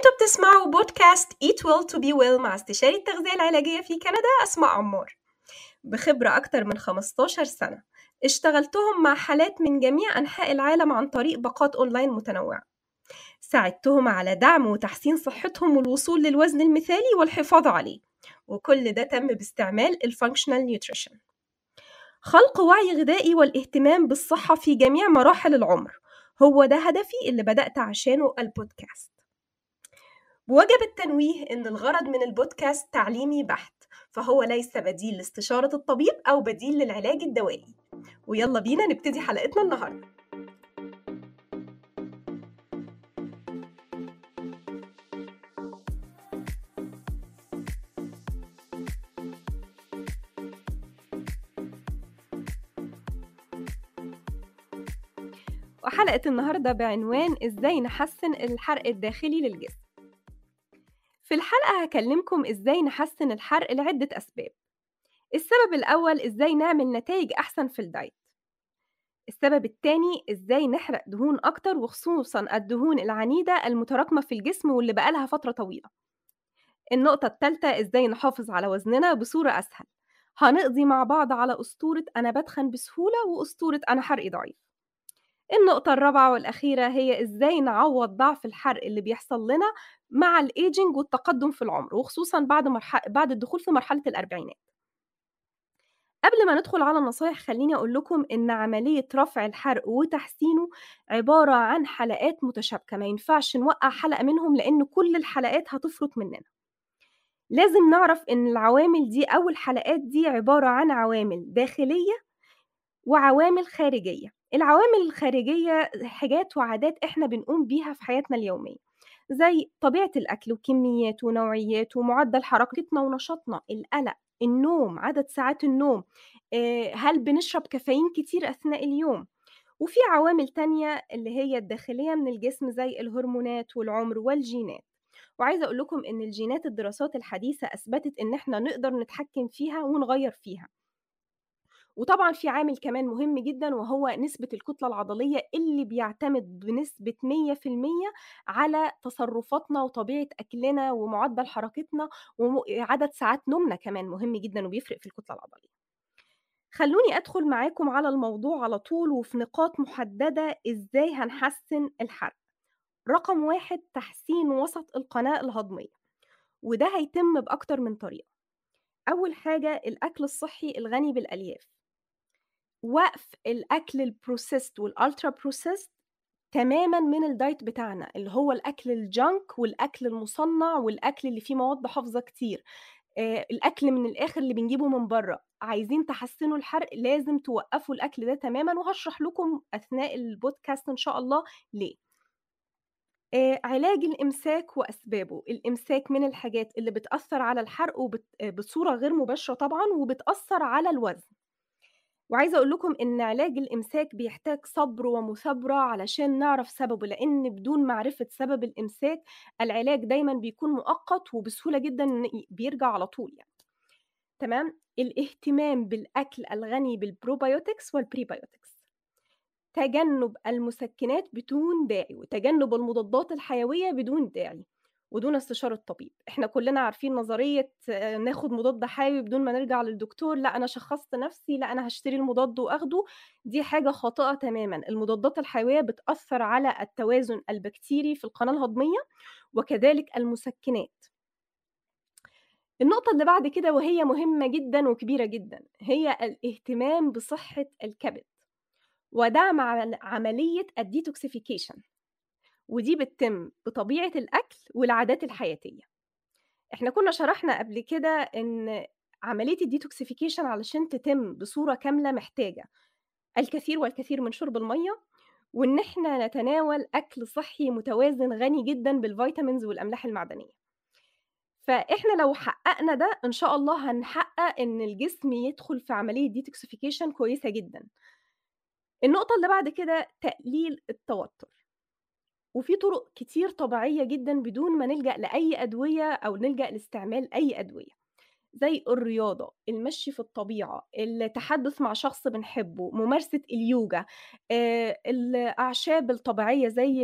أنتوا بتسمعوا بودكاست Eat Well to Be Well مع استشاري التغذية العلاجية في كندا أسماء عمار. بخبرة أكتر من 15 سنة اشتغلتهم مع حالات من جميع أنحاء العالم عن طريق باقات أونلاين متنوعة. ساعدتهم على دعم وتحسين صحتهم والوصول للوزن المثالي والحفاظ عليه وكل ده تم باستعمال ال functional nutrition خلق وعي غذائي والاهتمام بالصحة في جميع مراحل العمر هو ده هدفي اللي بدأت عشانه البودكاست. بوجب التنويه إن الغرض من البودكاست تعليمي بحت فهو ليس بديل لاستشارة الطبيب أو بديل للعلاج الدوائي. ويلا بينا نبتدي حلقتنا النهاردة. وحلقة النهاردة بعنوان إزاي نحسن الحرق الداخلي للجسم. في الحلقة هكلمكم إزاي نحسن الحرق لعدة أسباب. السبب الأول إزاي نعمل نتائج أحسن في الدايت. السبب التاني إزاي نحرق دهون أكتر وخصوصا الدهون العنيدة المتراكمة في الجسم واللي بقالها فترة طويلة. النقطة التالتة إزاي نحافظ على وزننا بصورة أسهل. هنقضي مع بعض على أسطورة أنا بتخن بسهولة وأسطورة أنا حرقي ضعيف. النقطة الرابعة والأخيرة هي إزاي نعوض ضعف الحرق اللي بيحصل لنا مع الإيجينج والتقدم في العمر وخصوصا بعد مرح... بعد الدخول في مرحلة الأربعينات. قبل ما ندخل على النصايح خليني أقول لكم إن عملية رفع الحرق وتحسينه عبارة عن حلقات متشابكة. ما ينفعش نوقع حلقة منهم لأن كل الحلقات هتفرط مننا. لازم نعرف إن العوامل دي أو الحلقات دي عبارة عن عوامل داخلية وعوامل خارجية. العوامل الخارجية حاجات وعادات إحنا بنقوم بيها في حياتنا اليومية. زي طبيعة الأكل وكمياته ونوعياته ومعدل حركتنا ونشاطنا القلق النوم عدد ساعات النوم هل بنشرب كافيين كتير أثناء اليوم؟ وفي عوامل تانية اللي هي الداخلية من الجسم زي الهرمونات والعمر والجينات. وعايزة أقول لكم إن الجينات الدراسات الحديثة أثبتت إن إحنا نقدر نتحكم فيها ونغير فيها. وطبعا في عامل كمان مهم جدا وهو نسبة الكتلة العضلية اللي بيعتمد بنسبة 100% على تصرفاتنا وطبيعة أكلنا ومعدل حركتنا وعدد ساعات نومنا كمان مهم جدا وبيفرق في الكتلة العضلية. خلوني أدخل معاكم على الموضوع على طول وفي نقاط محددة إزاي هنحسن الحرق. رقم واحد تحسين وسط القناة الهضمية وده هيتم بأكتر من طريقة. أول حاجة الأكل الصحي الغني بالألياف. وقف الأكل ال processed وال ultra processed تماما من ال diet بتاعنا اللي هو الأكل ال junk والأكل المصنع والأكل اللي فيه مواد حافظة كتير. آه الأكل من الآخر اللي بنجيبه من بره. عايزين تحسنوا الحرق لازم توقفوا الأكل ده تماما وهشرح لكم أثناء البودكاست إن شاء الله ليه. آه علاج الإمساك وأسبابه. الإمساك من الحاجات اللي بتأثر على الحرق وبت... بصورة غير مباشرة طبعا وبتأثر على الوزن. وعايزة أقول لكم إن علاج الإمساك بيحتاج صبر ومثابرة علشان نعرف سببه لأن بدون معرفة سبب الإمساك العلاج دايما بيكون مؤقت وبسهولة جدا بيرجع على طول يعني. تمام؟ الاهتمام بالأكل الغني بال probiotics وال prebiotics تجنب المسكنات بدون داعي وتجنب المضادات الحيوية بدون داعي. ودون استشارة طبيب إحنا كلنا عارفين نظرية ناخد مضاد حيوي بدون ما نرجع للدكتور لا أنا شخصت نفسي لا أنا هشتري المضاد وآخده. دي حاجة خاطئة تماما. المضادات الحيوية بتأثر على التوازن البكتيري في القناة الهضمية وكذلك المسكنات. النقطة اللي بعد كده وهي مهمة جدا وكبيرة جدا هي الاهتمام بصحة الكبد. ودعم عملية ال detoxification. ودي بتتم بطبيعة الأكل والعادات الحياتية. إحنا كنا شرحنا قبل كده إن عملية ال detoxification علشان تتم بصورة كاملة محتاجة الكثير والكثير من شرب المية وإن إحنا نتناول أكل صحي متوازن غني جدا بال vitamins والأملاح المعدنية. فإحنا لو حققنا ده إن شاء الله هنحقق إن الجسم يدخل في عملية detoxification كويسة جدا. النقطة اللي بعد كده تقليل التوتر. وفي طرق كتير طبيعية جدا بدون ما نلجأ لأي أدوية أو نلجأ لاستعمال أي أدوية زي الرياضة المشي في الطبيعة التحدث مع شخص بنحبه ممارسة اليوجا الأعشاب الطبيعية زي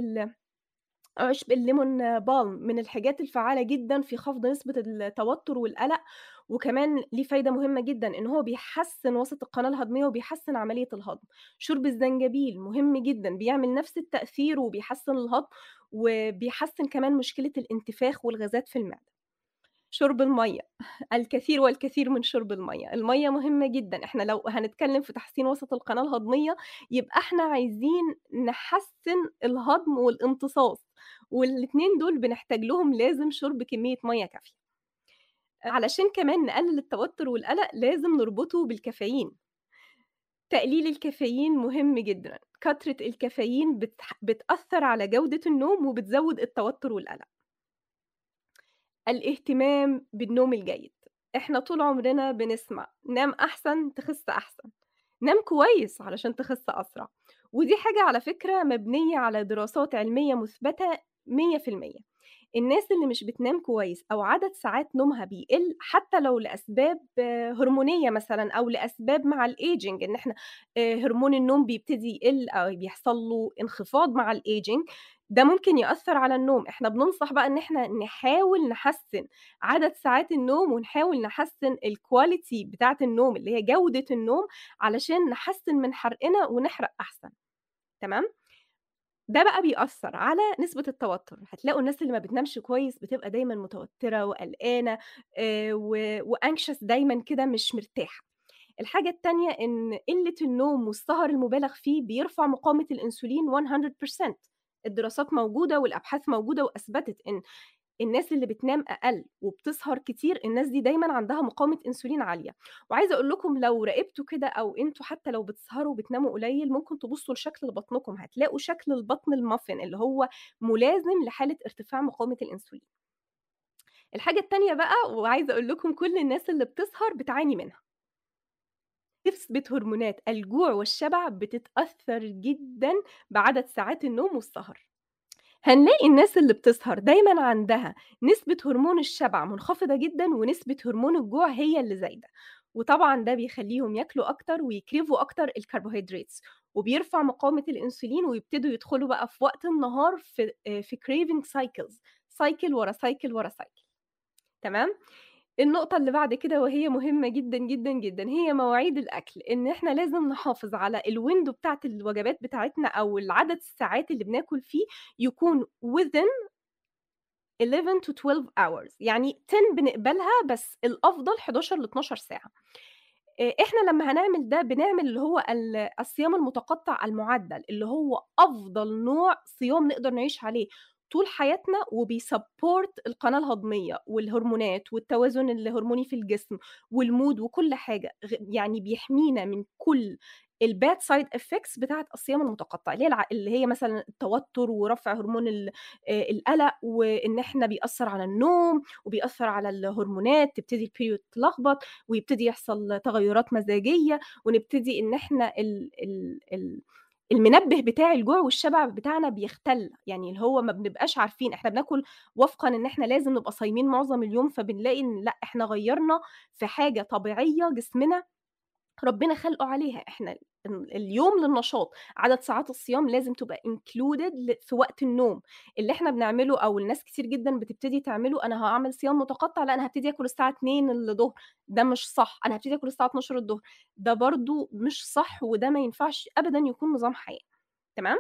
عُشب الlemon balm من الحاجات الفعّالة جدًا في خفض نسبة التوتر والقلق، وكمان ليه فايدة مهمة جدًا إن هو بيحسّن وسط القناة الهضمية وبيحسّن عملية الهضم. شرب الزنجبيل مهم جدًا، بيعمل نفس التأثير وبيحسّن الهضم، وبيحسّن كمان مشكلة الانتفاخ والغازات في المعدة. شرب المَيّة، الكثير والكثير من شرب المَيّة، المَيّة مهمة جدًا، إحنا لو هنتكلم في تحسين وسط القناة الهضمية، يبقى إحنا عايزين نحسّن الهضم والامتصاص، والاتنين دول بنحتاج لهم لازم شرب كمية مَيّة كافية. علشان كمان نقلل التوتر والقلق لازم نربطه بالكافيين. تقليل الكافيين مهم جدًا، كترة الكافيين بتأثّر على جودة النوم وبتزوّد التوتر والقلق. الاهتمام بالنوم الجيد، إحنا طول عمرنا بنسمع نام أحسن تخِس أحسن، نام كويس علشان تخِس أسرع، ودي حاجة على فكرة مبنية على دراسات علمية مُثبتة 100%. الناس اللي مش بتنام كويس أو عدد ساعات نومها بيقِل حتى لو لأسباب هرمونية مثلًا أو لأسباب مع الaging إن إحنا آآ هرمون النوم بيبتدي يقِل أو بيحصل له انخفاض مع الaging ده ممكن يأثّر على النوم، إحنا بننصح بقى إن إحنا نحاول نحسّن عدد ساعات النوم ونحاول نحسّن الquality بتاعة النوم اللي هي جودة النوم علشان نحسّن من حرقنا ونحرق أحسن، تمام؟ ده بقى بيأثّر على نسبة التوتر، هتلاقوا الناس اللي ما بتنامش كويس بتبقى دايمًا متوترة وقلقانة آآ و وanxious دايمًا كده مش مرتاحة. الحاجة التانية إن قِلّة النوم والسهر المُبالغ فيه بيرفع مقاومة الأنسولين 100% الدراسات موجودة والأبحاث موجودة وأثبتت إن الناس اللي بتنام أقل وبتسهر كتير، الناس دي دايمًا عندها مقاومة أنسولين عالية. وعايزة أقول لكم لو راقبتوا كده أو أنتم حتى لو بتسهروا وبتناموا قليل، ممكن تبُصّوا لشكل بطنكم، هتلاقوا شكل البطن الmuffin اللي هو ملازم لحالة ارتفاع مقاومة الأنسولين. الحاجة التانية بقى وعايزة أقول لكم كل الناس اللي بتسهر بتعاني منها. نسبة هرمونات الجوع والشبع بتتأثّر جدًا بعدد ساعات النوم والسهر. هنلاقي الناس اللي بتسهر دايمًا عندها نسبة هرمون الشبع منخفضة جدًا ونسبة هرمون الجوع هي اللي زايدة، وطبعًا ده بيخلّيهم ياكلوا أكتر ويكرِفوا أكتر الcarbohydrates وبيرفع مقاومة الأنسولين ويبتدوا يدخلوا بقى في وقت النهار في آآ في craving cycles cycle ورا cycle ورا cycle تمام؟ النقطة اللي بعد كده وهي مهمة جدًا، جدًا، جدًا، هي مواعيد الأكل، إن إحنا لازم نحافظ على الwindow بتاعة الوجبات بتاعتنا أو العدد الساعات اللي بناكل فيه يكون within 11 to 12 hours. يعني 10 بنقبلها بس الأفضل 11 ل12 ساعة. آآ إحنا لمّا هنعمل ده بنعمل اللي هو ال الصيام المتقطع المُعدّل، اللي هو أفضل نوع صيام نقدر نعيش عليه. طول حياتنا وبيsupport القناة الهضمية والهرمونات والتوازن الهرموني في الجسم والmood وكل حاجة، غ يعني بيحمينا من كل الbad side effects بتاعة الصيام المتقطع، اللي هي اللي هي مثلًا التوتر ورفع هرمون القلق وإن إحنا بيأثّر على النوم وبيأثّر على الهرمونات، تبتدي الperiod تلخبط ويبتدي يحصل تغيُّرات مزاجية ونبتدي إن إحنا ال ال ال المنبه بتاع الجوع والشبع بتاعنا بيختل، يعني اللي هو ما بنبقاش عارفين إحنا بناكل وفقًا إن إحنا لازم نبقى صايمين معظم اليوم، فبنلاقي إن لأ، إحنا غيّرنا في حاجة طبيعية جسمنا ربنا خلقه عليها، إحنا ال اليوم للنشاط، عدد ساعات الصيام لازم تبقى ل في وقت النوم، اللي إحنا بنعمله أو الناس كتير جدًا بتبتدي تعمله أنا هاعمل صيام متقطع، لأ أنا هابتدي آكل الساعة 02:00 الضهر، ده مش صح، أنا هابتدي آكل الساعة 12:00 الضهر، ده برضه مش صح وده ما ينفعش أبدًا يكون نظام حياة، تمام؟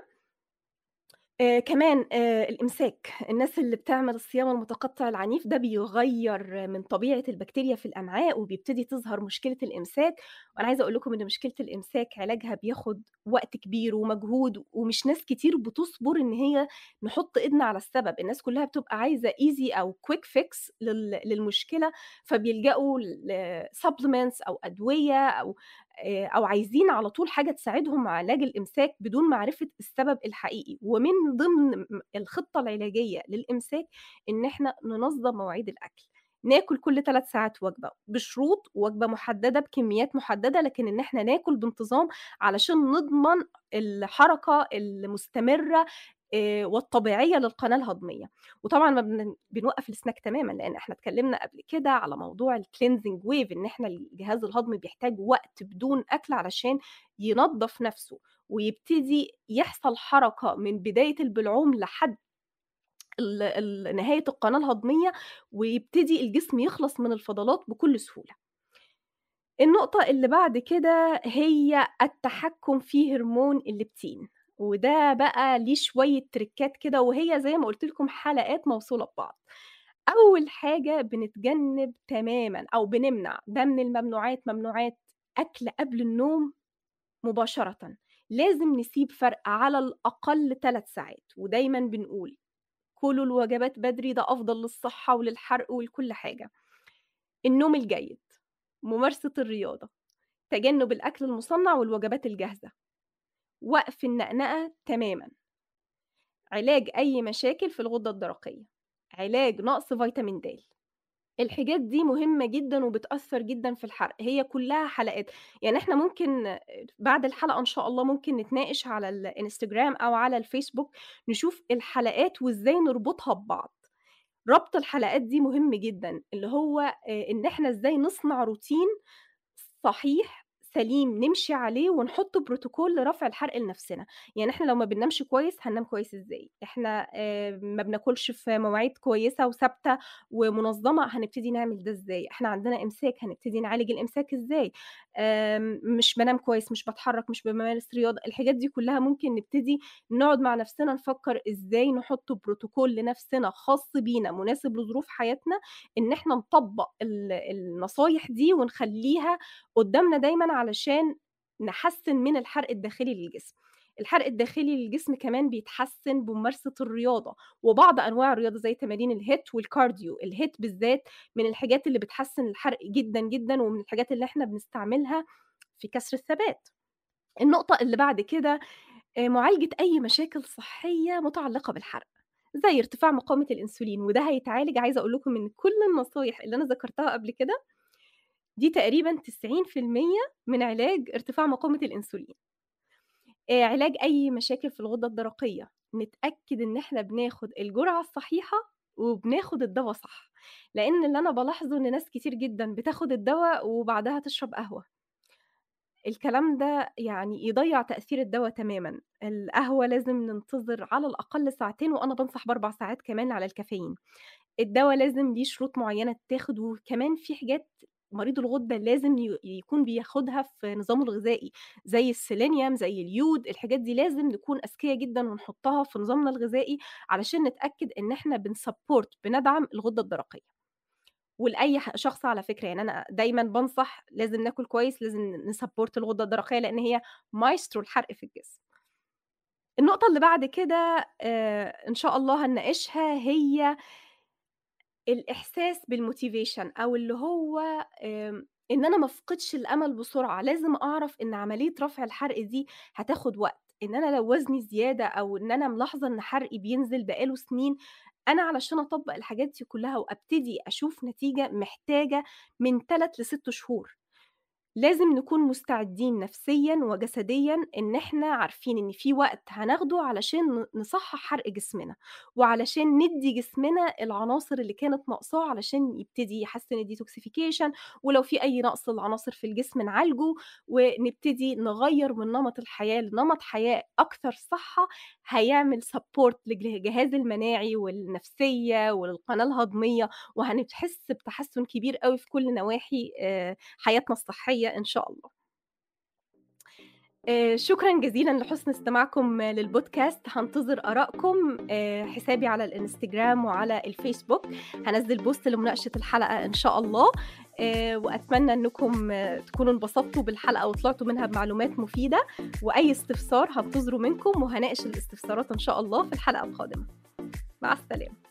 آآ كمان آآ الإمساك، الناس اللي بتعمل الصيام المتقطع العنيف ده بيغيّر من طبيعة البكتيريا في الأمعاء وبيبتدي تظهر مشكلة الإمساك، وأنا عايزة أقول لكم إن مشكلة الإمساك علاجها بياخد وقت كبير ومجهود ومش ناس كتير بتصبر إن هي نحُط إيدنا على السبب، الناس كلّها بتبقى عايزة easy أو quick fix لل للمشكلة، فبيلجأوا لsupplements أو أدوية أو أو عايزين على طول حاجة تساعدهم على علاج الإمساك بدون معرفة السبب الحقيقي، ومن ضمن م الخطة العلاجية للإمساك إن إحنا ننظّم مواعيد الأكل، ناكل كل 3 ساعات وجبة بشروط، وجبة محددة بكميات محددة، لكن إن إحنا ناكل بانتظام علشان نضمن الحركة المستمرة آآ والطبيعية للقناة الهضمية، وطبعًا ما بن بنوقّف السناك تمامًا، لإن إحنا اتكلمنا قبل كده على موضوع الcleansing wave إن إحنا الجهاز الهضمي بيحتاج وقت بدون أكل علشان ينضّف نَفْسه، ويبتدي يحصل حركة من بداية البلعوم لحد نهاية القناة الهضمية ويبتدي الجسم يخلص من الفضلات بكل سهولة. النقطة اللي بعد كده هي التحكم في هرمون الليبتين، وده بقى ليه شوية تريكات كده وهي زي ما قُلت لكم حلقات موصولة ببعض. أول حاجة بنتجنب تمامًا أو بنمنع، ده من الممنوعات ممنوعات أكل قبل النوم مباشرةً، لازم نسيب فرق على الأقل 3 ساعات، ودايمًا بنقول كلوا الوجبات بدري ده أفضل للصحة وللحرق ولكل حاجة. النوم الجيد، ممارسة الرياضة، تجنب الأكل المصنّع والوجبات الجاهزة، وقف النقنقة تمامًا، علاج أي مشاكل في الغدة الدرقية، علاج نقص فيتامين د. الحاجات دي مهمة جدًا وبتأثّر جدًا في الحرق، هي كلّها حلقات، يعني إحنا ممكن بعد الحلقة إن شاء الله ممكن نتناقش على الإنستجرام أو على الفيسبوك نشوف الحلقات وإزاي نربطها ببعض. ربط الحلقات دي مهم جدًا، اللي هو آآ إن إحنا إزاي نصنع روتين صحيح سليم نمشي عليه ونحط بروتوكول لرفع الحرق لنفسنا، يعني إحنا لو ما بننامش كويس هننام كويس إزاي؟ إحنا آآ ما بناكلش في مواعيد كويسة وثابتة ومنظمة هنبتدي نعمل ده إزاي؟ إحنا عندنا إمساك هنبتدي نعالج الإمساك إزاي؟ آمم مش بانام كويس، مش باتحرك، مش بامارس رياضة، الحاجات دي كلها ممكن نبتدي نقعد مع نفسنا نفكر إزاي نحط بروتوكول لنفسنا خاص بينا مناسب لظروف حياتنا، إن إحنا نطبّق ال النصايح دي ونخلّيها قدّامنا دايمًا علشان نحسّن من الحرق الداخلي للجسم. الحرق الداخلي للجسم كمان بيتحسّن بممارسة الرياضة، وبعض أنواع الرياضة زي تمارين الHIIT والكارديو، الHIIT بالذات من الحاجات اللي بتحسّن الحرق جدًا، جدًا، ومن الحاجات اللي إحنا بنستعملها في كسر الثبات. النقطة اللي بعد كده آآ معالجة أي مشاكل صحية متعلقة بالحرق، زي ارتفاع مقاومة الأنسولين، وده هيتعالج عايزة أقول لكم إن كل النصايح اللي أنا ذكرتها قبل كده دي تقريبًا 90% من علاج ارتفاع مقاومة الأنسولين. آآ علاج أي مشاكل في الغدة الدرقية، نتأكد إن إحنا بناخد الجرعة الصحيحة وبناخد الدوا صح، لإن اللي أنا بالاحظه إن ناس كتير جدًا بتاخد الدوا وبعدها تشرب قهوة. الكلام ده يعني يضيّع تأثير الدوا تمامًا، القهوة لازم ننتظر على الأقل ساعتين وأنا بانصح ب4 ساعات كمان على الكافيين. الدوا لازم ليه شروط معيّنة تتاخد وكمان في حاجات مريض الغدة لازم يكون بياخدها في نظامه الغذائي، زي السيلينيوم، زي اليود، الحاجات دي لازم نكون أذكيا جدًا ونحطها في نظامنا الغذائي علشان نتأكد إن إحنا بن support بندعم الغدة الدرقية. ولأي ح شخص على فكرة، يعني أنا دايمًا بانصح لازم ناكل كويس، لازم ن support الغدة الدرقية لإن هي مايسترو الحرق في الجسم. النقطة اللي بعد كده آآ إن شاء الله هنناقشها هي الإحساس بالmotivation أو اللي هو إن أنا ما أفقدش الأمل بسرعة، لازم أعرف إن عملية رفع الحرق دي هتاخد وقت، إن أنا لو وزني زيادة أو إن أنا ملاحظة إن حرقي بينزل بقى له سنين، أنا علشان أطبّق الحاجات دي كلها وأبتدي أشوف نتيجة محتاجة من 3 ل6 شهور. لازم نكون مستعدين نفسيًا وجسديًا إن إحنا عارفين إن في وقت هناخده علشان نصحّح حرق جسمنا، وعلشان ندّي جسمنا العناصر اللي كانت ناقصاه علشان يبتدي يحسّن الdetoxification ولو في أي نقص لعناصر في الجسم نعالجه، ونبتدي نغيّر من نمط الحياة لنمط حياة أكثر صحة، هيعمل لج الجهاز المناعي والنفسية وللقناة الهضمية، وهنحس بتحسُّن كبير أوي في كل نواحي آآ حياتنا الصحية إن شاء الله. آآ شكرًا جزيلًا لحُسن استماعكم للبودكاست، هانتظر آرائكم آآ حسابي على الإنستجرام وعلى الفيسبوك، هانزّل بوست لمناقشة الحلقة إن شاء الله، آآ وأتمنى إنكم تكونوا انبسطتوا بالحلقة وطلعتوا منها بمعلومات مفيدة، وأي استفسار هانتظره منكم وهاناقش الاستفسارات إن شاء الله في الحلقة القادمة. مع السلامة.